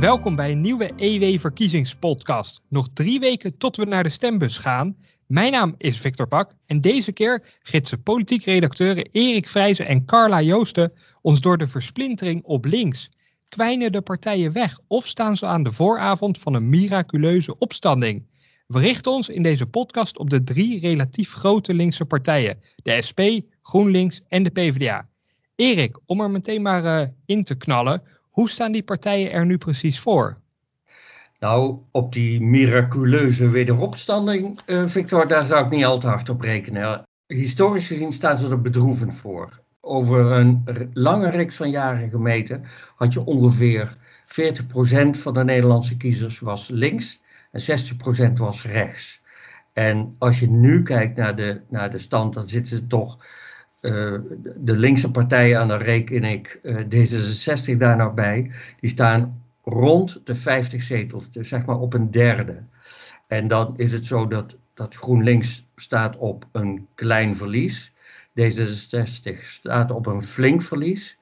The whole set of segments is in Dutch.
Welkom bij een nieuwe EW-verkiezingspodcast. Nog drie weken tot we naar de stembus gaan. Mijn naam is Victor Pak en deze keer gidsen politiek redacteuren Erik Vrijzen en Carla Joosten ons door de versplintering op links. Kwijnen de partijen weg of staan ze aan de vooravond van een miraculeuze opstanding? We richten ons in deze podcast op de drie relatief grote linkse partijen: de SP, GroenLinks en de PvdA. Erik, om er meteen maar uh, in te knallen, hoe staan die partijen er nu precies voor? Nou, op die miraculeuze wederopstanding, uh, Victor, daar zou ik niet al te hard op rekenen. Historisch gezien staan ze er bedroevend voor. Over een lange reeks van jaren gemeten had je ongeveer 40% van de Nederlandse kiezers was links en 60% was rechts. En als je nu kijkt naar de, naar de stand, dan zitten ze toch uh, de linkse partijen, en dan reken ik uh, D66 daar nog bij, die staan rond de 50 zetels, dus zeg maar op een derde. En dan is het zo dat, dat GroenLinks staat op een klein verlies, D66 staat op een flink verlies,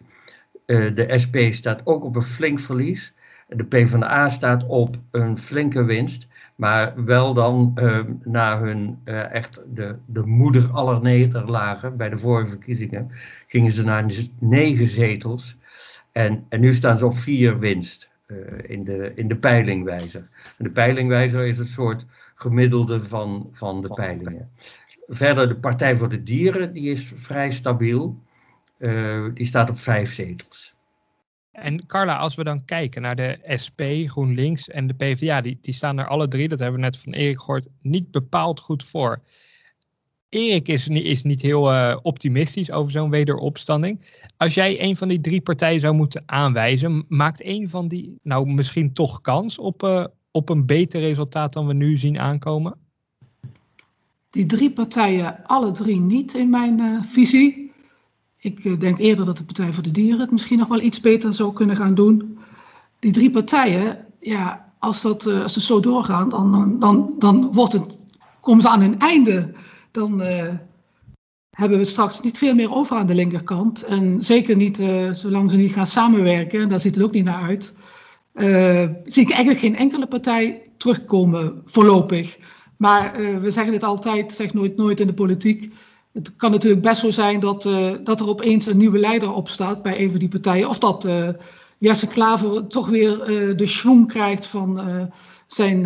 uh, de SP staat ook op een flink verlies, de PvdA staat op een flinke winst. Maar wel dan uh, na hun uh, echt de, de moeder aller nederlagen bij de vorige verkiezingen, gingen ze naar negen zetels. En, en nu staan ze op vier winst uh, in, de, in de peilingwijzer. En de peilingwijzer is een soort gemiddelde van, van de peilingen. Verder de Partij voor de Dieren, die is vrij stabiel. die staat op vijf zetels. En Carla, als we dan kijken naar de SP, GroenLinks en de PvdA, die, die staan er alle drie, dat hebben we net van Erik gehoord, niet bepaald goed voor. Erik is, is niet heel uh, optimistisch over zo'n wederopstanding. Als jij een van die drie partijen zou moeten aanwijzen, maakt een van die nou misschien toch kans op, uh, op een beter resultaat dan we nu zien aankomen? Die drie partijen, alle drie niet in mijn uh, visie. Ik eh, denk eerder dat de Partij voor de Dieren het misschien nog wel iets beter zou kunnen gaan doen. Die drie partijen, ja, als, dat, eh, als ze zo doorgaan, dan, dan, dan, wordt het, komen ze aan hun einde. Dan uh, hebben we straks niet veel meer over aan de linkerkant. En zeker niet zolang ze niet gaan samenwerken, daar ziet het ook niet naar uit. zie ik eigenlijk geen enkele partij terugkomen voorlopig. Maar we zeggen het altijd, zeg nooit nooit in de politiek het kan natuurlijk best zo zijn dat, uh, dat er opeens een nieuwe leider opstaat bij een van die partijen. Of dat uh, Jesse Klaver toch weer uh, de schwung krijgt van zijn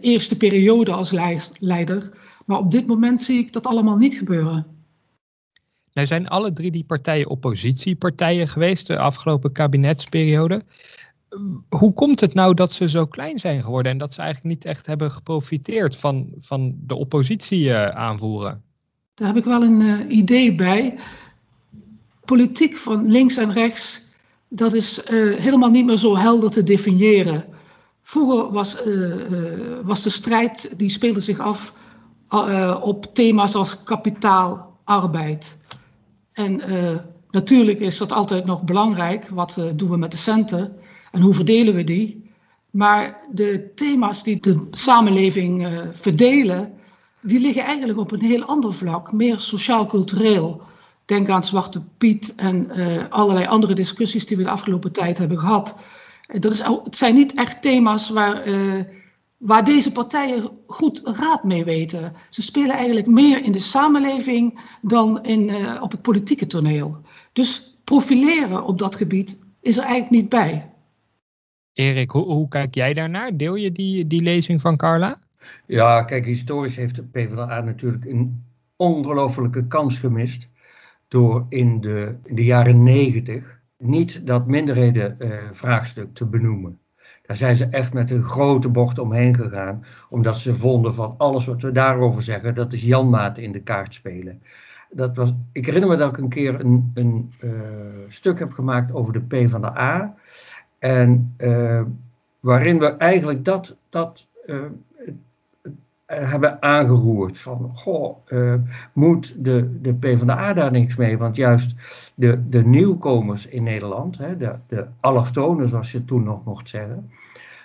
eerste periode als leider. Maar op dit moment zie ik dat allemaal niet gebeuren. Nou zijn alle drie die partijen oppositiepartijen geweest de afgelopen kabinetsperiode. Hoe komt het nou dat ze zo klein zijn geworden en dat ze eigenlijk niet echt hebben geprofiteerd van, van de oppositie aanvoeren? Daar heb ik wel een uh, idee bij. Politiek van links en rechts, dat is uh, helemaal niet meer zo helder te definiëren. Vroeger was, uh, was de strijd, die speelde zich af op thema's als kapitaal, arbeid. En natuurlijk is dat altijd nog belangrijk. Wat doen we met de centen en hoe verdelen we die? Maar de thema's die de samenleving verdelen, die liggen eigenlijk op een heel ander vlak, meer sociaal-cultureel. Denk aan Zwarte Piet en uh, allerlei andere discussies die we de afgelopen tijd hebben gehad. Dat is, het zijn niet echt thema's waar, uh, waar deze partijen goed raad mee weten. Ze spelen eigenlijk meer in de samenleving dan in, op het politieke toneel. Dus profileren op dat gebied is er eigenlijk niet bij. Erik, hoe, hoe kijk jij daarnaar? Deel je die, die lezing van Carla? Ja, kijk, historisch heeft de PvdA natuurlijk een ongelofelijke kans gemist. Door in de, de jaren negentig niet dat minderhedenvraagstuk uh, te benoemen. Daar zijn ze echt met een grote bocht omheen gegaan. Omdat ze vonden van alles wat we daarover zeggen, dat is Janmaat in de kaart spelen. Dat was, ik herinner me dat ik een keer een, een uh, stuk heb gemaakt over de PvdA. En uh, waarin we eigenlijk dat, dat eh, hebben aangeroerd. Van, goh, uh, moet de, de PvdA daar niks mee? Want juist de, de nieuwkomers in Nederland, hè, de, de allochtonen zoals je toen nog mocht zeggen,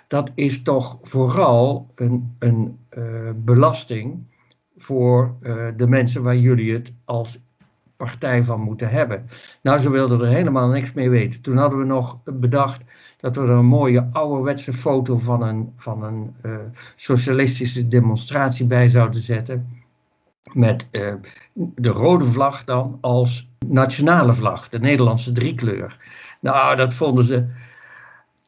dat is toch vooral een, een uh, belasting voor de mensen waar jullie het als partij van moeten hebben. Nou, ze wilden er helemaal niks mee weten. Toen hadden we nog bedacht, dat we er een mooie ouderwetse foto van een, van een socialistische demonstratie bij zouden zetten. Met de rode vlag dan als nationale vlag, de Nederlandse driekleur. Nou, dat vonden ze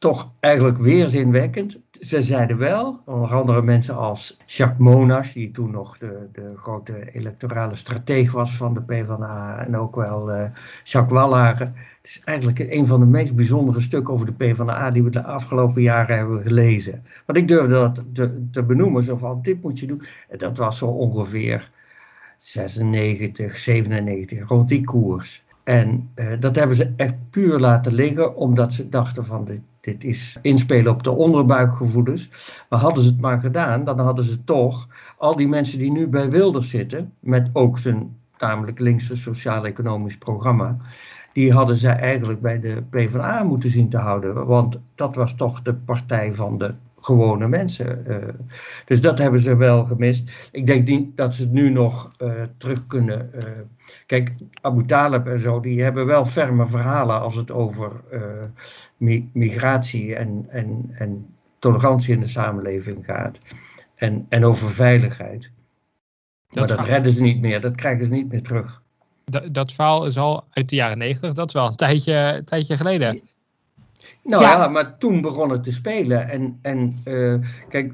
toch eigenlijk weerzinwekkend. Ze zeiden wel, onder andere mensen als Jacques Monas, die toen nog de, de grote electorale strateeg was van de PvdA, en ook wel uh, Jacques Wallager. Het is eigenlijk een van de meest bijzondere stukken over de PvdA die we de afgelopen jaren hebben gelezen. Want ik durfde dat te, te benoemen, zo van dit moet je doen. En dat was zo ongeveer 96, 97, rond die koers. En uh, dat hebben ze echt puur laten liggen, omdat ze dachten van dit, dit is inspelen op de onderbuikgevoelens. Maar hadden ze het maar gedaan, dan hadden ze toch al die mensen die nu bij Wilders zitten, met ook zijn tamelijk linkse sociaal-economisch programma, die hadden zij eigenlijk bij de PvdA moeten zien te houden. Want dat was toch de partij van de gewone mensen. Uh, dus dat hebben ze wel gemist. Ik denk niet dat ze het nu nog uh, terug kunnen. Uh, kijk, Abu Talib en zo, die hebben wel ferme verhalen als het over mi migratie en, en, en tolerantie in de samenleving gaat. En, en over veiligheid. Dat maar dat redden ze niet meer, dat krijgen ze niet meer terug. Dat, dat verhaal is al uit de jaren negentig, dat is wel een tijdje, een tijdje geleden. Nou ja. maar toen begon het te spelen. En, en uh, kijk,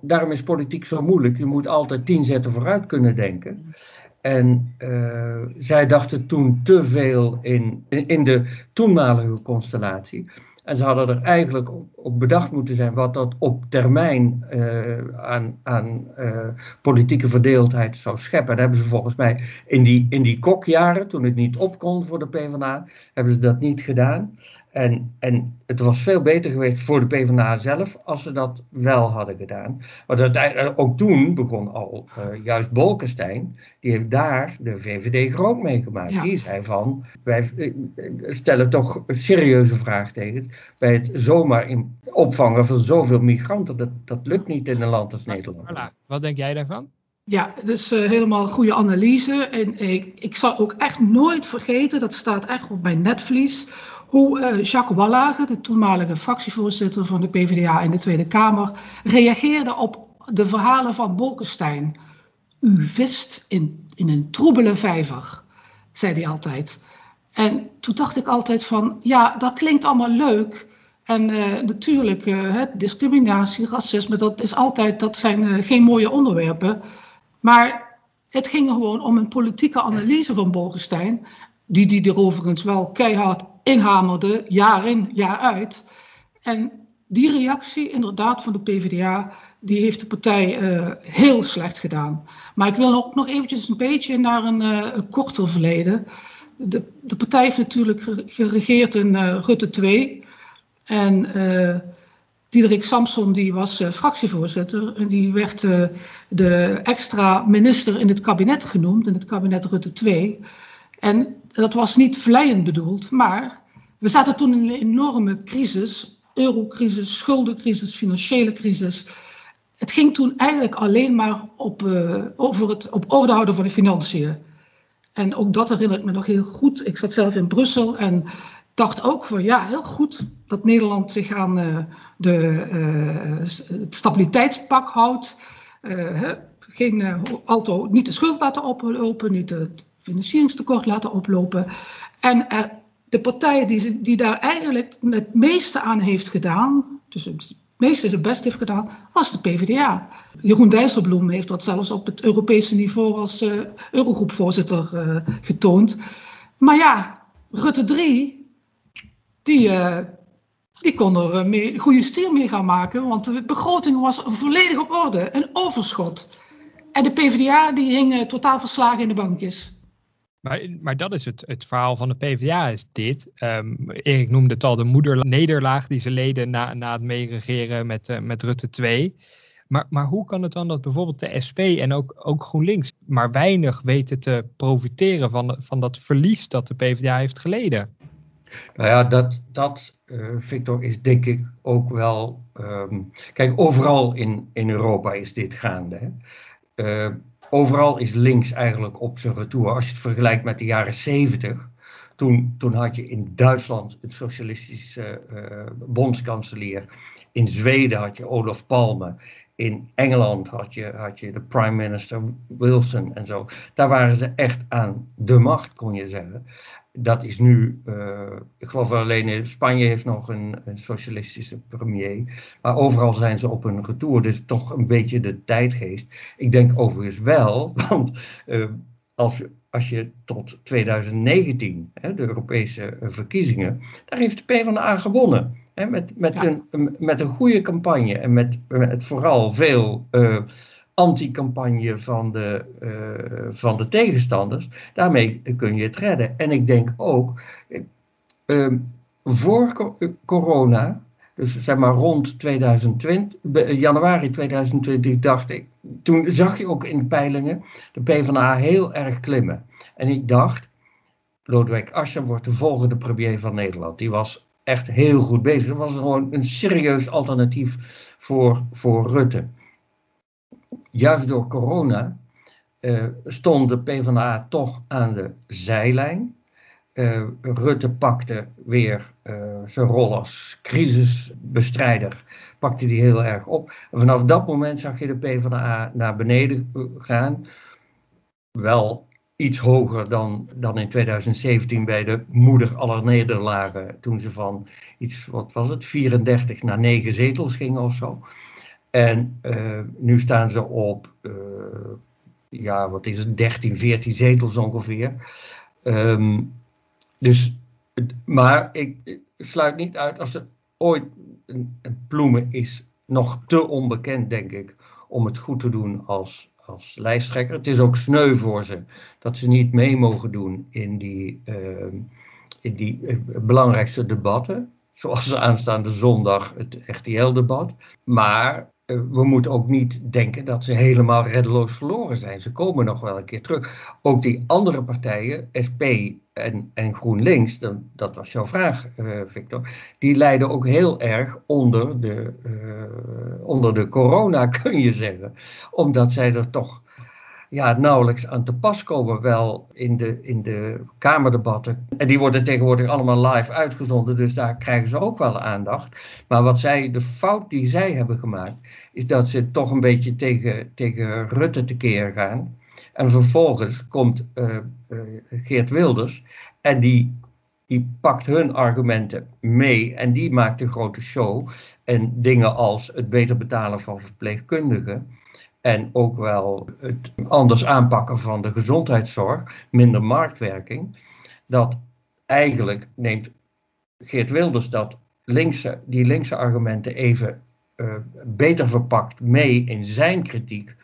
daarom is politiek zo moeilijk. Je moet altijd tien zetten vooruit kunnen denken. En uh, zij dachten toen te veel in, in de toenmalige constellatie. En ze hadden er eigenlijk op bedacht moeten zijn wat dat op termijn uh, aan, aan uh, politieke verdeeldheid zou scheppen. En hebben ze volgens mij in die, in die kokjaren, toen het niet op kon voor de PvdA, hebben ze dat niet gedaan. En, en het was veel beter geweest voor de PvdA zelf als ze dat wel hadden gedaan. Want uiteindelijk, ook toen begon al uh, juist Bolkestein, die heeft daar de VVD groot meegemaakt. Die zei van, wij eh, stellen toch een serieuze vraagtekens bij het zomaar in opvangen van zoveel migranten. Dat, dat lukt niet in een land als Nederland. Voilà. Wat denk jij daarvan? Ja, dat is uh, helemaal een goede analyse. En ik, ik zal ook echt nooit vergeten, dat staat echt op mijn netvlies hoe uh, Jacques Wallager, de toenmalige fractievoorzitter van de PvdA in de Tweede Kamer, reageerde op de verhalen van Bolkestein. U vist in, in een troebele vijver, zei hij altijd. En toen dacht ik altijd van, ja, dat klinkt allemaal leuk. En uh, natuurlijk, uh, discriminatie, racisme, dat, is altijd, dat zijn geen mooie onderwerpen. Maar het ging gewoon om een politieke analyse van Bolkestein, die die er overigens wel keihard inhamerde, jaar in, jaar uit. En die reactie inderdaad van de PvdA, die heeft de partij uh, heel slecht gedaan. Maar ik wil ook nog eventjes een beetje naar een, een korter verleden. De, de, partij heeft natuurlijk geregeerd in uh, Rutte 2. En Diederik Samson die was fractievoorzitter. En die werd de extra minister in het kabinet genoemd, in het kabinet Rutte 2. En dat was niet vleiend bedoeld, maar we zaten toen in een enorme crisis, eurocrisis, schuldencrisis, financiële crisis. Het ging toen eigenlijk alleen maar op, uh, over het op orde houden van de financiën. En ook dat herinner ik me nog heel goed. Ik zat zelf in Brussel en dacht ook van ja, heel goed dat Nederland zich aan uh, de, uh, het stabiliteitspak houdt. geen, alto, niet de schuld laten oplopen, niet het financieringstekort laten oplopen. En de partij die, die daar eigenlijk het meeste aan heeft gedaan, dus het meeste zijn best heeft gedaan, was de PvdA. Jeroen Dijsselbloem heeft dat zelfs op het Europese niveau als uh, Eurogroepvoorzitter uh, getoond. Maar ja, Rutte 3, die, uh, die kon er goede stier mee gaan maken, want de begroting was volledig op orde, een overschot. En de PvdA die hing totaal verslagen in de bankjes. Maar, maar dat is het, het verhaal van de PvdA, is dit. Um, Erik noemde het al, de moedernederlaag die ze leden na, na het meeregeren met, uh, met Rutte 2. Maar, maar hoe kan het dan dat bijvoorbeeld de SP en ook, ook GroenLinks maar weinig weten te profiteren van, van dat verlies dat de PvdA heeft geleden? Nou ja, dat, dat uh, Victor, is denk ik ook wel. Um, kijk, overal in, in Europa is dit gaande. Hè? Uh, overal is links eigenlijk op zijn retour. Als je het vergelijkt met de jaren 70, Toen, toen had je in Duitsland het socialistische uh, bondskanselier. In Zweden had je Olof Palme. In Engeland had je, had je de prime minister Wilson en zo. Daar waren ze echt aan de macht, kon je zeggen. Dat is nu, uh, ik geloof alleen in Spanje heeft nog een, een, socialistische premier. Maar overal zijn ze op hun retour. Dus toch een beetje de tijdgeest. Ik denk overigens wel, want uh, als, als je tot 2019, hè, de Europese verkiezingen, daar heeft de PvdA gewonnen. Hè, met, met, een, met een goede campagne en met, met vooral veel uh, anti-campagne van, de, uh, van de tegenstanders. Daarmee kun je het redden. En ik denk ook, uh, voor corona, dus zeg maar rond 2020, januari 2020, dacht ik, toen zag je ook in de peilingen de PvdA heel erg klimmen. En ik dacht, Lodewijk Asscher wordt de volgende premier van Nederland. Die was echt heel goed bezig. Dat was gewoon een serieus alternatief voor, voor Rutte. Juist door corona uh, stond de PvdA toch aan de zijlijn. Uh, Rutte pakte weer uh, zijn rol als crisisbestrijder, pakte die heel erg op. Vanaf dat moment zag je de PvdA naar beneden gaan. Wel iets hoger dan, dan in 2017 bij de moeder aller nederlagen. Toen ze van iets, wat was het, 34 naar 9 zetels gingen of zo. En uh, nu staan ze op, uh, ja, wat is het, 13, 14 zetels ongeveer. Um, dus, maar ik, sluit niet uit als er ooit een, een ploemen is nog te onbekend, denk ik, om het goed te doen als als lijsttrekker. Het is ook sneu voor ze dat ze niet mee mogen doen in die, uh, in die uh, belangrijkste debatten. Zoals aanstaande zondag het RTL-debat. Maar we moeten ook niet denken dat ze helemaal reddeloos verloren zijn. Ze komen nog wel een keer terug. Ook die andere partijen, SP en, en GroenLinks, dan, dat was jouw vraag, uh, Victor, die lijden ook heel erg onder de, uh, onder de corona, kun je zeggen. Omdat zij er toch ja, nauwelijks aan te pas komen, wel in de, in de Kamerdebatten. En die worden tegenwoordig allemaal live uitgezonden, dus daar krijgen ze ook wel aandacht. Maar wat zij, de fout die zij hebben gemaakt, is dat ze toch een beetje tegen, tegen Rutte tekeer gaan. En vervolgens komt uh, uh, Geert Wilders en die, die pakt hun argumenten mee en die maakt een grote show. En dingen als het beter betalen van verpleegkundigen en ook wel het anders aanpakken van de gezondheidszorg, minder marktwerking. Dat eigenlijk neemt Geert Wilders dat linkse, die linkse argumenten even uh, beter verpakt mee in zijn kritiek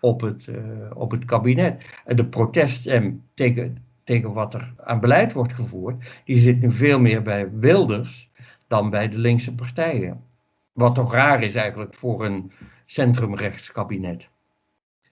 op het, uh, op het kabinet. En de proteststem tegen, tegen wat er aan beleid wordt gevoerd, die zit nu veel meer bij Wilders dan bij de linkse partijen. Wat toch raar is eigenlijk voor een centrumrechtskabinet.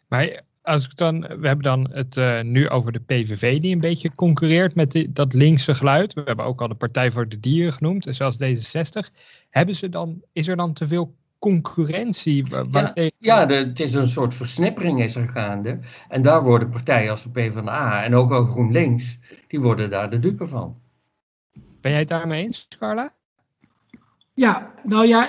Maar als ik dan, we hebben dan het uh, nu over de PVV die een beetje concurreert met die, dat linkse geluid. We hebben ook al de Partij voor de Dieren genoemd en zelfs D66. Hebben ze dan, is er dan te veel concurrentie? Ja, ja de, het is een soort versnippering is er gaande. En daar worden partijen als de PvdA en ook al GroenLinks, die worden daar de dupe van. Ben jij het daarmee eens, Carla? Ja, nou ja,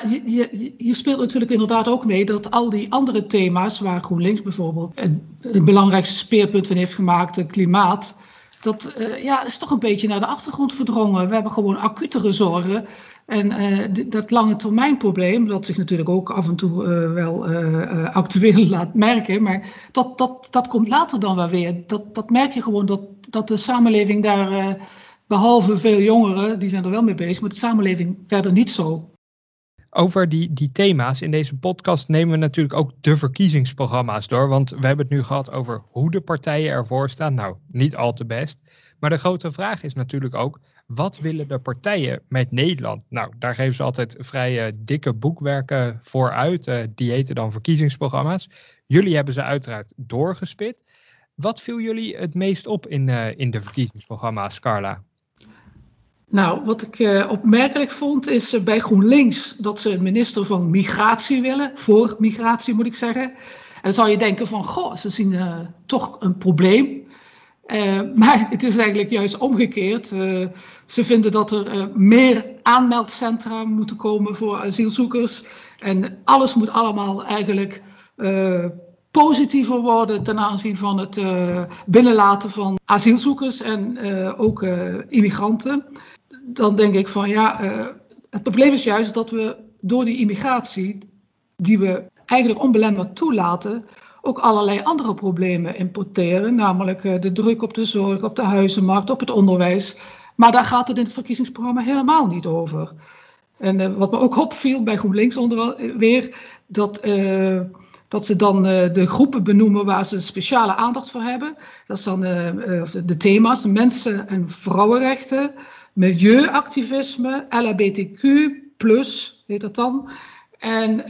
je, speelt natuurlijk inderdaad ook mee dat al die andere thema's, waar GroenLinks bijvoorbeeld het, belangrijkste speerpunt van heeft gemaakt, het klimaat, dat uh, ja, is toch een beetje naar de achtergrond verdrongen. We hebben gewoon acutere zorgen. En uh, dat lange termijn probleem, dat zich natuurlijk ook af en toe uh, wel actueel laat merken, maar dat, dat, dat komt later dan wel weer. Dat, dat merk je gewoon dat, dat de samenleving daar Behalve veel jongeren, die zijn er wel mee bezig, maar de samenleving verder niet zo. Over die, die thema's in deze podcast nemen we natuurlijk ook de verkiezingsprogramma's door. Want we hebben het nu gehad over hoe de partijen ervoor staan. Nou, niet al te best. Maar de grote vraag is natuurlijk ook, wat willen de partijen met Nederland? Nou, daar geven ze altijd vrij uh, dikke boekwerken voor uit. Uh, die heten dan verkiezingsprogramma's. Jullie hebben ze uiteraard doorgespit. Wat viel jullie het meest op in, uh, in de verkiezingsprogramma's, Carla? Nou, wat ik uh, opmerkelijk vond is uh, bij GroenLinks dat ze een minister van migratie willen, voor migratie moet ik zeggen. En dan zou je denken van, goh, ze zien uh, toch een probleem. Maar het is eigenlijk juist omgekeerd. Ze vinden dat er meer aanmeldcentra moeten komen voor asielzoekers. En alles moet allemaal eigenlijk positiever worden ten aanzien van het binnenlaten van asielzoekers en ook immigranten. Dan denk ik van ja, het probleem is juist dat we door die immigratie, die we eigenlijk onbelemmerd toelaten, ook allerlei andere problemen importeren, namelijk eh, de druk op de zorg, op de huizenmarkt, op het onderwijs. Maar daar gaat het in het verkiezingsprogramma helemaal niet over. En uh, wat me ook opviel bij GroenLinks onder, eh, weer, dat, dat ze dan de groepen benoemen waar ze speciale aandacht voor hebben. Dat zijn de thema's mensen- en vrouwenrechten, milieuactivisme, LHBTQ, heet dat dan. En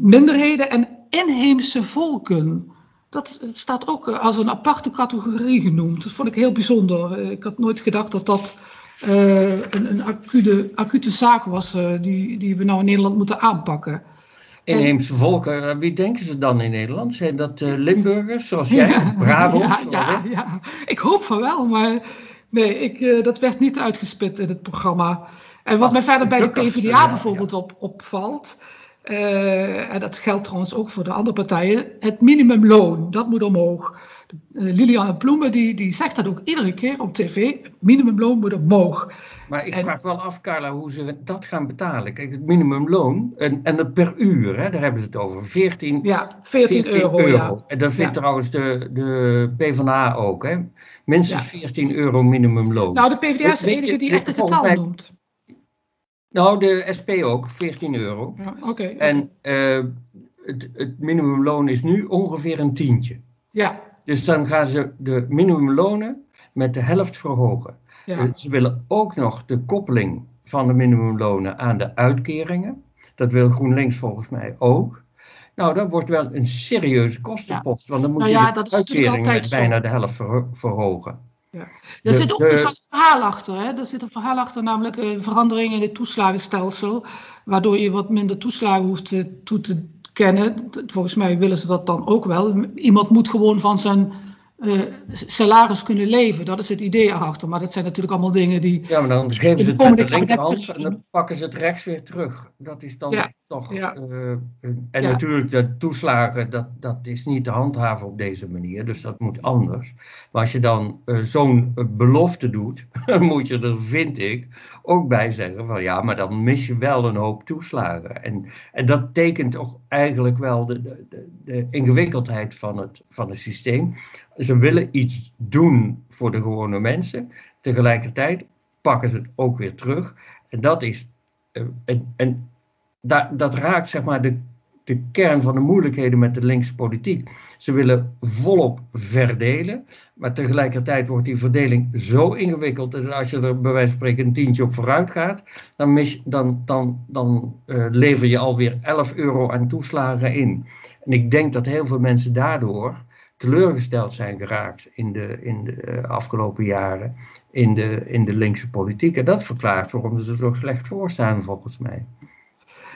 minderheden en inheemse volken. Dat, staat ook eh, als een aparte categorie genoemd. Dat vond ik heel bijzonder. Eh, ik had nooit gedacht dat dat uh, een, een acute, acute, zaak was die, die we nou in Nederland moeten aanpakken. Inheemse volken, wie denken ze dan in Nederland? Zijn dat Limburgers zoals jij, ja, Brabant? Ja, ja, ja, ik hoop van wel, maar nee, ik, dat werd niet uitgespit in het programma. En wat Ach, mij verder bij de PvdA bijvoorbeeld op, opvalt, uh, en dat geldt trouwens ook voor de andere partijen, het minimumloon, dat moet omhoog. Uh, Liliane Ploemen die, die zegt dat ook iedere keer op tv, minimumloon moet omhoog. Maar ik vraag wel af, Carla, hoe ze dat gaan betalen. Kijk, het minimumloon, en, en het per uur, hè, daar hebben ze het over, 14, ja, 14, 14 euro, Ja. En dat vindt ja. trouwens de, de PvdA ook, hè? minstens ja. 14 euro minimumloon. Nou, de PvdA is de enige die echt het getal mij, noemt. Nou, de SP ook, 14 euro. Ja, Oké. Okay, En uh, het, het, minimumloon is nu ongeveer een tientje. Ja. Dus dan gaan ze de minimumlonen met de helft verhogen. Ja. Uh, ze willen ook nog de koppeling van de minimumlonen aan de uitkeringen. Dat wil GroenLinks volgens mij ook. Nou, dat wordt wel een serieuze kostenpost. Ja. Want dan moet nou ja, je de uitkeringen met bijna de helft ver verhogen. Ja. Er zit ook een verhaal achter. Hè? Er zit een verhaal achter, namelijk een verandering in het toeslagenstelsel. Waardoor je wat minder toeslagen hoeft toe te Volgens mij willen ze dat dan ook wel. Iemand moet gewoon van zijn uh, salaris kunnen leven. Dat is het idee erachter. Maar dat zijn natuurlijk allemaal dingen die. Ja, maar dan geven ze het de linkerhand en dan pakken ze het rechts weer terug. Dat is dan ja. toch. Ja. Uh, en ja. natuurlijk, de toeslagen, dat, dat is niet te handhaven op deze manier. Dus dat moet anders. Maar als je dan uh, zo'n belofte doet, moet je er, vind ik, ook bij zeggen van ja, maar dan mis je wel een hoop toeslagen. En, en dat tekent toch eigenlijk wel de, de, de ingewikkeldheid van het, van het systeem. Ze willen iets doen voor de gewone mensen. Tegelijkertijd pakken ze het ook weer terug. En dat is. Uh, en, en dat, dat raakt zeg maar de, de kern van de moeilijkheden met de linkse politiek. Ze willen volop verdelen, maar tegelijkertijd wordt die verdeling zo ingewikkeld dat als je er bij wijze van spreken een tientje op vooruit gaat, dan, mis, dan, dan, dan uh, lever je alweer 11 euro aan toeslagen in. En ik denk dat heel veel mensen daardoor teleurgesteld zijn geraakt in de, in de uh, afgelopen jaren in de, in de linkse politiek. En dat verklaart waarom ze er zo slecht voor staan, volgens mij.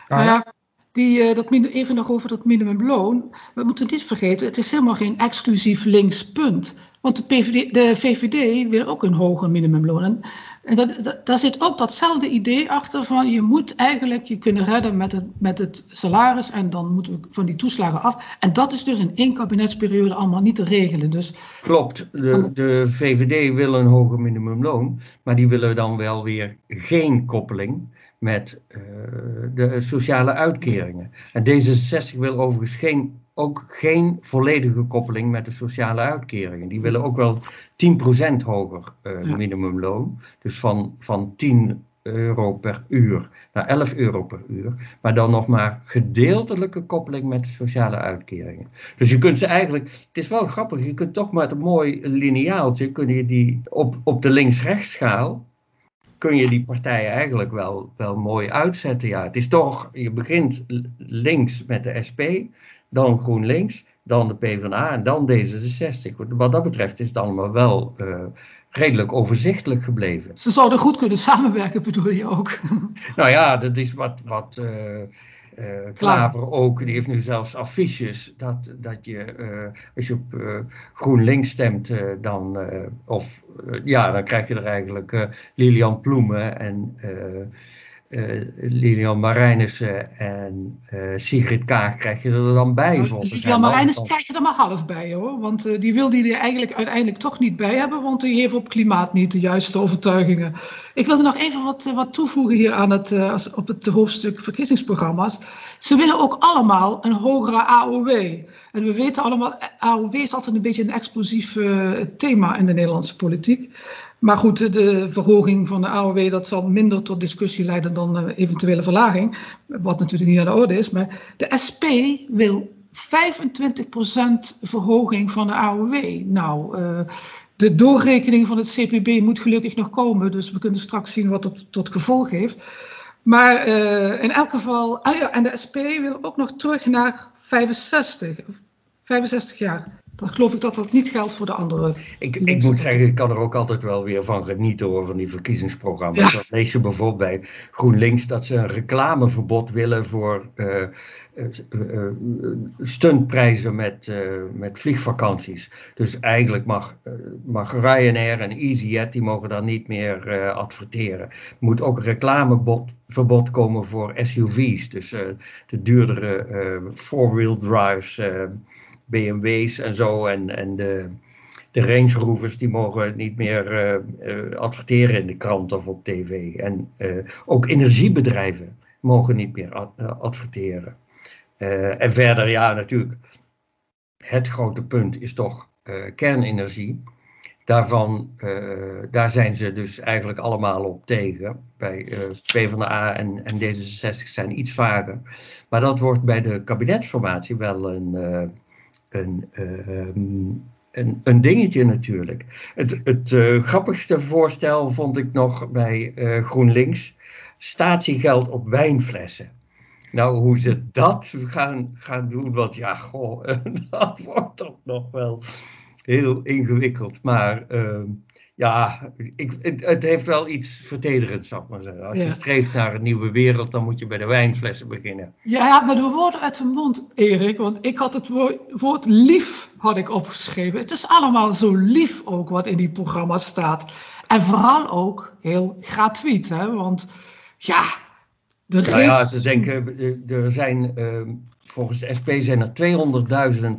Nou ja, die, uh, dat, even nog over dat minimumloon. We moeten niet vergeten, het is helemaal geen exclusief links punt. Want de, PVD, de VVD wil ook een hoger minimumloon. En, en dat, dat, daar zit ook datzelfde idee achter van je moet eigenlijk je kunnen redden met het, met het salaris en dan moeten we van die toeslagen af. En dat is dus in één kabinetsperiode allemaal niet te regelen. Dus, Klopt, de, de VVD wil een hoger minimumloon, maar die willen dan wel weer geen koppeling met uh, de sociale uitkeringen. En D66 wil overigens geen, ook geen volledige koppeling met de sociale uitkeringen. Die willen ook wel 10% hoger uh, ja. minimumloon. Dus van, van 10 euro per uur naar 11 euro per uur. Maar dan nog maar gedeeltelijke koppeling met de sociale uitkeringen. Dus je kunt ze eigenlijk, het is wel grappig, je kunt toch met een mooi lineaaltje, kun je die op, op de links-rechts schaal kun je die partijen eigenlijk wel, wel mooi uitzetten. Ja, het is toch, je begint links met de SP, dan GroenLinks, dan de PvdA en dan D66. Wat dat betreft is het allemaal wel uh, redelijk overzichtelijk gebleven. Ze zouden goed kunnen samenwerken, bedoel je ook? Nou ja, dat is wat. wat uh, Uh, Klaver ook, die heeft nu zelfs affiches dat, dat je, uh, als je op uh, GroenLinks stemt, dan, of, ja, dan krijg je er eigenlijk Lilian Ploemen en uh, Lilian Marijnissen en uh, Sigrid Kaag krijg je er dan bij. Nou, Lilian Marijnissen krijg je er maar half bij hoor. Want uh, die wil die er eigenlijk uiteindelijk toch niet bij hebben. Want die heeft op klimaat niet de juiste overtuigingen. Ik wilde nog even wat, wat toevoegen hier aan het, als, op het hoofdstuk verkiezingsprogramma's. Ze willen ook allemaal een hogere AOW. En we weten allemaal, AOW is altijd een beetje een explosief thema in de Nederlandse politiek. Maar goed, de verhoging van de AOW dat zal minder tot discussie leiden dan een eventuele verlaging. Wat natuurlijk niet aan de orde is. Maar de SP wil 25% verhoging van de AOW. Nou, uh, de doorrekening van het CPB moet gelukkig nog komen. Dus we kunnen straks zien wat dat tot gevolg heeft. Maar uh, in elk geval, ah en de SP wil ook nog terug naar 65, 65 jaar. Dan geloof ik dat dat niet geldt voor de andere. Ik, ik moet zeggen, ik kan er ook altijd wel weer van genieten hoor, van die verkiezingsprogramma's. Ja. lees je bijvoorbeeld bij GroenLinks dat ze een reclameverbod willen voor uh, uh, stuntprijzen met, met vliegvakanties. Dus eigenlijk mag, mag Ryanair en EasyJet, die mogen dan niet meer adverteren. Er moet ook een reclameverbod komen voor SUV's, dus de duurdere four-wheel drives BMW's en zo en, en de, de Range Rovers die mogen niet meer uh, adverteren in de krant of op tv. En uh, ook energiebedrijven mogen niet meer ad adverteren. en verder, ja, natuurlijk, het grote punt is toch kernenergie. Daarvan, daar zijn ze dus eigenlijk allemaal op tegen. Bij PvdA en, en D66 zijn iets vager. Maar dat wordt bij de kabinetsformatie wel een een, ehm, een, een, dingetje natuurlijk. Het, het uh, grappigste voorstel vond ik nog bij uh, GroenLinks: statiegeld op wijnflessen. Nou, hoe ze dat gaan, gaan doen, want ja, goh, dat wordt toch nog wel heel ingewikkeld. Maar uh, ja, ik, het, het, heeft wel iets vertederends, zou ik maar zeggen. Als je streeft naar een nieuwe wereld, dan moet je bij de wijnflessen beginnen. Ja, maar de woorden uit de mond, Erik. Want ik had het woord, lief had ik opgeschreven. Het is allemaal zo lief ook wat in die programma's staat. En vooral ook heel gratuit, hè. Want ja... De nou ja, ze denken, er zijn... Uh, volgens de SP zijn er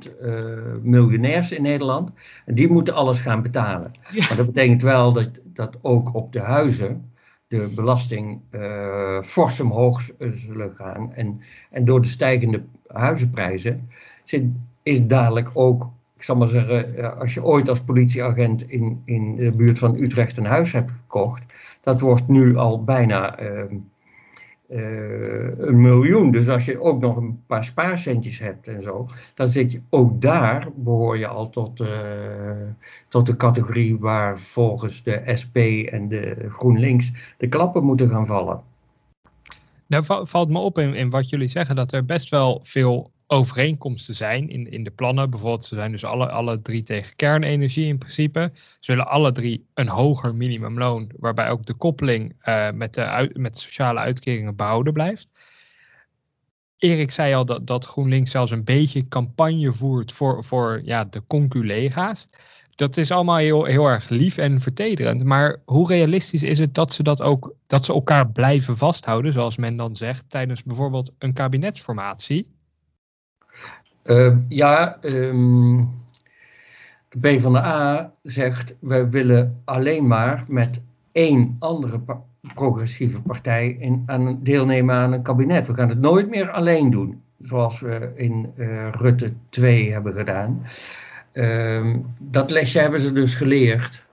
200.000 uh, miljonairs in Nederland. En die moeten alles gaan betalen. Maar dat betekent wel dat, dat ook op de huizen de belasting uh, fors omhoog zullen gaan. En, en door de stijgende huizenprijzen zit, is dadelijk ook, ik zal maar zeggen, als je ooit als politieagent in, in de buurt van Utrecht een huis hebt gekocht, dat wordt nu al bijna. Uh, een miljoen. Dus als je ook nog een paar spaarcentjes hebt en zo, dan zit je ook daar, behoor je al tot, uh, tot de categorie waar volgens de SP en de GroenLinks de klappen moeten gaan vallen. Nou valt me op in wat jullie zeggen dat er best wel veel overeenkomsten zijn in, in de plannen. Bijvoorbeeld, ze zijn dus alle, alle drie tegen kernenergie in principe. Ze willen alle drie een hoger minimumloon, waarbij ook de koppeling uh, met, de met sociale uitkeringen behouden blijft. Erik zei al dat, dat GroenLinks zelfs een beetje campagne voert voor, voor ja, de conculega's. Dat is allemaal heel, heel erg lief en vertederend. Maar hoe realistisch is het dat ze dat ook dat ze elkaar blijven vasthouden, zoals men dan zegt, tijdens bijvoorbeeld een kabinetsformatie? Uh, ja, um, de PvdA zegt, wij willen alleen maar met één andere progressieve partij aan, deelnemen aan een kabinet. We gaan het nooit meer alleen doen, zoals we in uh, Rutte 2 hebben gedaan. Um, dat lesje hebben ze dus geleerd.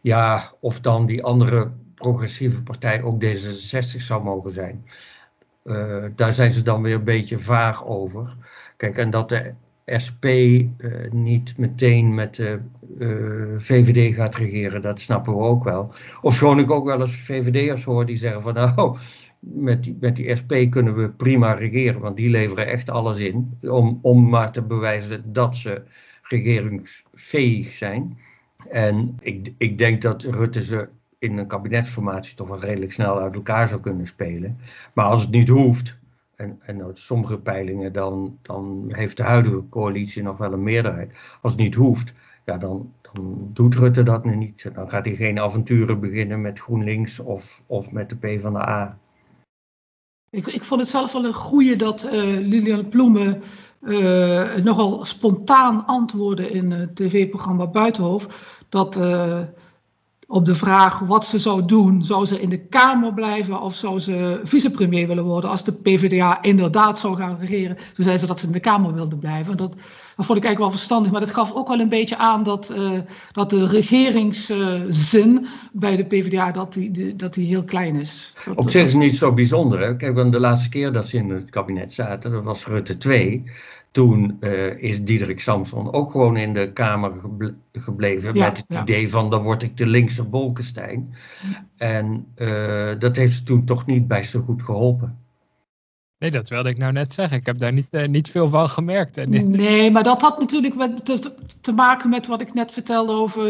Ja, of dan die andere progressieve partij ook D66 zou mogen zijn. Uh, daar zijn ze dan weer een beetje vaag over. Kijk, en dat de SP uh, niet meteen met de uh, VVD gaat regeren, dat snappen we ook wel. Of gewoon ik ook wel eens VVD'ers hoor die zeggen van nou, met die, met die SP kunnen we prima regeren, want die leveren echt alles in. Om, om maar te bewijzen dat ze regeringsveeg zijn. En ik, ik denk dat Rutte ze in een kabinetsformatie toch wel redelijk snel uit elkaar zou kunnen spelen. Maar als het niet hoeft, en, en uit sommige peilingen, dan, dan heeft de huidige coalitie nog wel een meerderheid. Als het niet hoeft, ja, dan, dan doet Rutte dat nu niet. Dan gaat hij geen avonturen beginnen met GroenLinks of, of met de PvdA. Ik, ik vond het zelf wel een goeie dat uh, Lilian Ploemen uh, nogal spontaan antwoordde in het tv-programma Buitenhof. Dat uh, op de vraag wat ze zou doen, zou ze in de Kamer blijven of zou ze vicepremier willen worden als de PvdA inderdaad zou gaan regeren. Toen zei ze dat ze in de Kamer wilde blijven. Dat vond ik eigenlijk wel verstandig, maar dat gaf ook wel een beetje aan dat, uh, dat de regeringszin bij de PvdA dat die, dat die heel klein is. Dat, Op zich is het niet zo bijzonder. Hè? Kijk, de laatste keer dat ze in het kabinet zaten, dat was Rutte 2 toen uh, is Diederik Samson ook gewoon in de Kamer gebleven ja, met het ja. idee van dan word ik de linkse Bolkestein. En dat heeft toen toch niet bij zo goed geholpen. Nee, dat wilde ik nou net zeggen. Ik heb daar niet, uh, niet veel van gemerkt. Nee, maar dat had natuurlijk te, te, maken met wat ik net vertelde over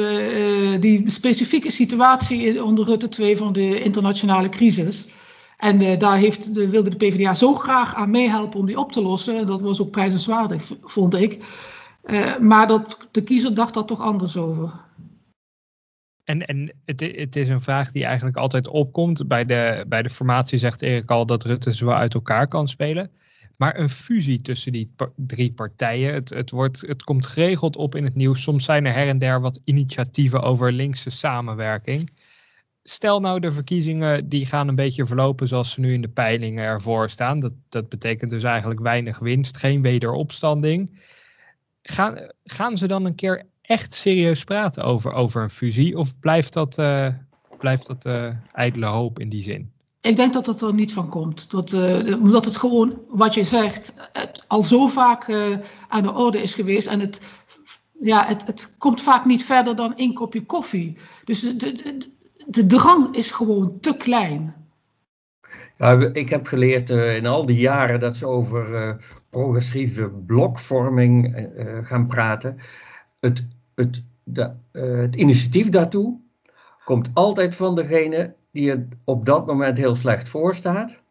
die specifieke situatie onder Rutte 2 van de internationale crisis. En uh, daar heeft, de, wilde de PvdA zo graag aan meehelpen om die op te lossen. Dat was ook prijzenswaardig, vond ik. Maar dat, de kiezer dacht daar toch anders over. En, en het, het, is een vraag die eigenlijk altijd opkomt. Bij de, bij de formatie zegt Erik al dat Rutte wel uit elkaar kan spelen. Maar een fusie tussen die drie partijen, het, het, wordt, het komt geregeld op in het nieuws. Soms zijn er her en der wat initiatieven over linkse samenwerking stel nou de verkiezingen die gaan een beetje verlopen zoals ze nu in de peilingen ervoor staan. Dat, dat betekent dus eigenlijk weinig winst, geen wederopstanding. Gaan, gaan ze dan een keer echt serieus praten over, over een fusie? Of blijft dat, uh, blijft dat uh, ijdele hoop in die zin? Ik denk dat het er niet van komt. Dat, uh, omdat het gewoon, wat je zegt, het al zo vaak aan de orde is geweest. En het, ja, het, het komt vaak niet verder dan één kopje koffie. Dus de, de, de drang is gewoon te klein. Ja, ik heb geleerd uh, in al die jaren dat ze over uh, progressieve blokvorming uh, gaan praten. Het, het, de, het initiatief daartoe komt altijd van degene die het op dat moment heel slecht voor staat.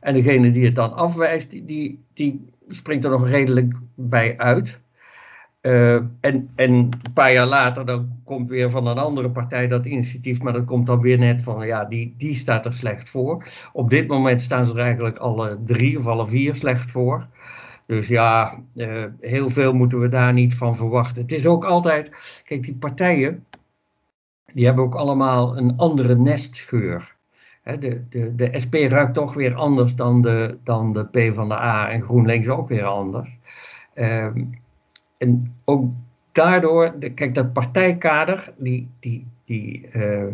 En degene die het dan afwijst, die, die, springt er nog redelijk bij uit. Uh, en, en een paar jaar later dan komt weer van een andere partij dat initiatief, maar dat komt dan weer net van ja, die, die staat er slecht voor. Op dit moment staan ze er eigenlijk alle drie of alle vier slecht voor. Dus ja, uh, heel veel moeten we daar niet van verwachten. Het is ook altijd, kijk, die partijen, die hebben ook allemaal een andere nestgeur. De, de, de SP ruikt toch weer anders dan de, dan de P van de A en GroenLinks ook weer anders. Uh, en ook daardoor, de, kijk, dat partijkader, die, die, die, uh,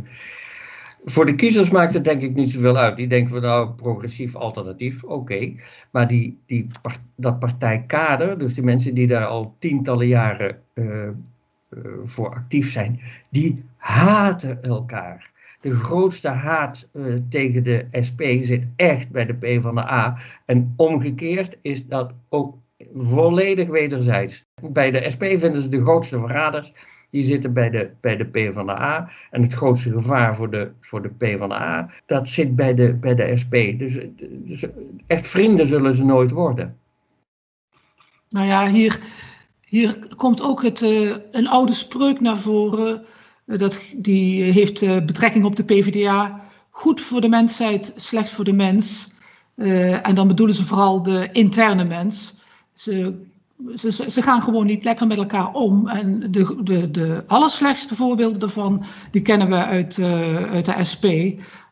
voor de kiezers maakt het denk ik niet zoveel uit. Die denken van nou, progressief alternatief, oké. Maar die, die, dat partijkader, dus die mensen die daar al tientallen jaren uh, uh, voor actief zijn, die haten elkaar. De grootste haat uh, tegen de SP zit echt bij de PvdA. En omgekeerd is dat ook volledig wederzijds. Bij de SP vinden ze de grootste verraders. Die zitten bij de, bij de PvdA. En het grootste gevaar voor de, voor de PvdA, dat zit bij de, bij de SP. Dus, dus echt vrienden zullen ze nooit worden. Nou ja, hier, hier komt ook het, uh, een oude spreuk naar voren. Uh, dat, die heeft uh, betrekking op de PvdA. Goed voor de mensheid, slecht voor de mens. en dan bedoelen ze vooral de interne mens. Ze, ze, ze, gaan gewoon niet lekker met elkaar om. En de, de, de allerslechtste voorbeelden daarvan, die kennen we uit, uh, uit de SP.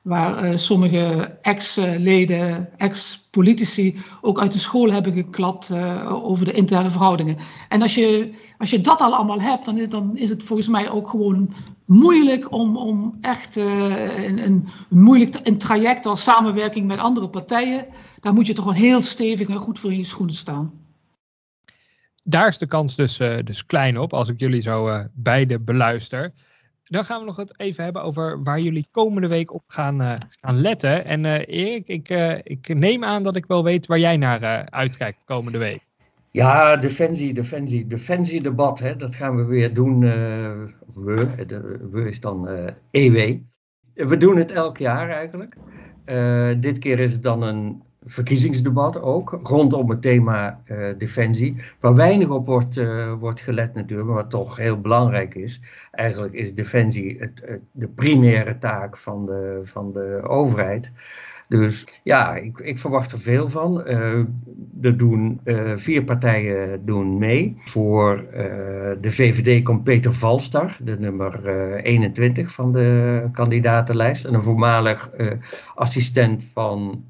Waar uh, sommige ex-leden, ex-politici ook uit de school hebben geklapt uh, over de interne verhoudingen. En als je, als je dat al allemaal hebt, dan is, dan is het volgens mij ook gewoon moeilijk om, om echt een, een, moeilijk een traject als samenwerking met andere partijen. Daar moet je toch wel heel stevig en goed voor in je schoenen staan daar is de kans dus, uh, dus klein op, als ik jullie zo uh, beide beluister. Dan gaan we nog het even hebben over waar jullie komende week op gaan, uh, gaan letten. En Erik, ik, ik neem aan dat ik wel weet waar jij naar uitkijkt komende week. Ja, defensie, defensie, defensiedebat, hè, dat gaan we weer doen. we, de, we is dan EW. We doen het elk jaar eigenlijk. Dit keer is het dan een verkiezingsdebat ook, rondom het thema uh, defensie, waar weinig op wordt, uh, wordt gelet natuurlijk, maar wat toch heel belangrijk is. Eigenlijk is defensie het, de primaire taak van de, van de overheid. Dus ja, ik, ik verwacht er veel van. Uh, er doen uh, vier partijen doen mee. Voor uh, de VVD komt Peter Valstar, de nummer 21 van de kandidatenlijst. En een voormalig assistent van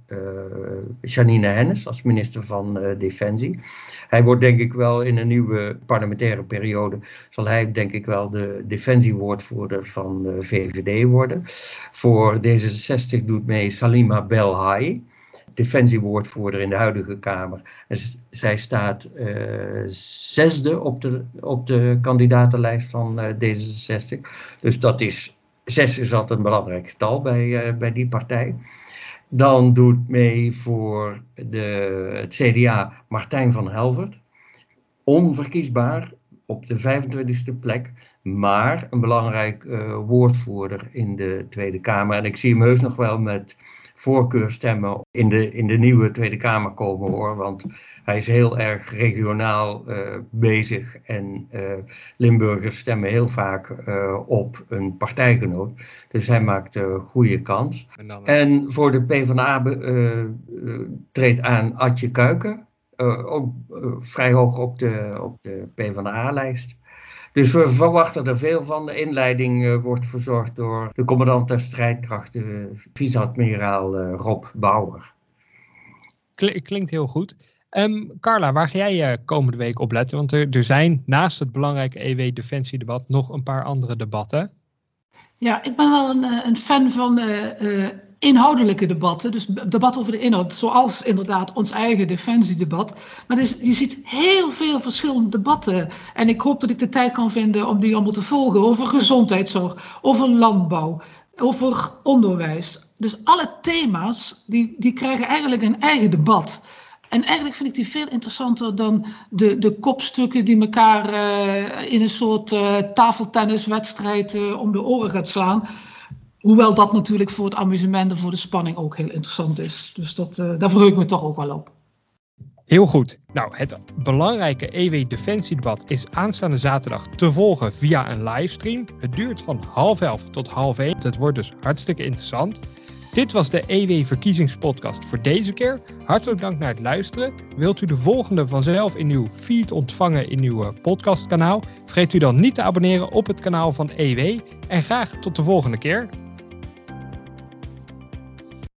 Janine Hennis als minister van Defensie. Hij wordt denk ik wel in een nieuwe parlementaire periode, zal hij denk ik wel de defensiewoordvoerder van de VVD worden. Voor D66 doet mee Salima Belhai, defensiewoordvoerder in de huidige Kamer. En zij staat uh, zesde op de, op de kandidatenlijst van uh, D66. Dus dat is, zes is altijd een belangrijk getal bij, bij die partij. Dan doet mee voor de, het CDA Martijn van Helvert. Onverkiesbaar op de 25e plek, maar een belangrijk uh, woordvoerder in de Tweede Kamer. En ik zie hem heus nog wel met voorkeurstemmen in de, in de nieuwe Tweede Kamer komen hoor. Want hij is heel erg regionaal uh, bezig en uh, Limburgers stemmen heel vaak uh, op een partijgenoot. Dus hij maakt een goede kans. En, dan, en, voor de PvdA treedt aan Adje Kuiken. ook vrij hoog op de, op de PvdA-lijst. Dus we verwachten er veel van. De inleiding uh, wordt verzorgd door de commandant der strijdkrachten, vice-admiraal uh, Rob Bauer. Klinkt heel goed. Um, Carla, waar ga jij uh, komende week op letten? Want er, er zijn naast het belangrijke EW-defensiedebat nog een paar andere debatten. Ja, ik ben wel een, een fan van inhoudelijke debatten, dus debat over de inhoud, zoals inderdaad ons eigen defensiedebat. Maar dus, je ziet heel veel verschillende debatten. En ik hoop dat ik de tijd kan vinden om die allemaal te volgen. Over gezondheidszorg, over landbouw, over onderwijs. Dus alle thema's, die, die krijgen eigenlijk een eigen debat. En eigenlijk vind ik die veel interessanter dan de, de kopstukken die elkaar uh, in een soort uh, tafeltenniswedstrijd uh, om de oren gaat slaan. Hoewel dat natuurlijk voor het amusement en voor de spanning ook heel interessant is. Dus dat, uh, daar verheug ik me toch ook wel op. Heel goed. Nou, het belangrijke EW-defensiedebat is aanstaande zaterdag te volgen via een livestream. Het duurt van half elf tot half één. Het wordt dus hartstikke interessant. Dit was de EW-verkiezingspodcast voor deze keer. Hartelijk dank naar het luisteren. Wilt u de volgende vanzelf in uw feed ontvangen in uw podcastkanaal? Vergeet u dan niet te abonneren op het kanaal van EW. En graag tot de volgende keer.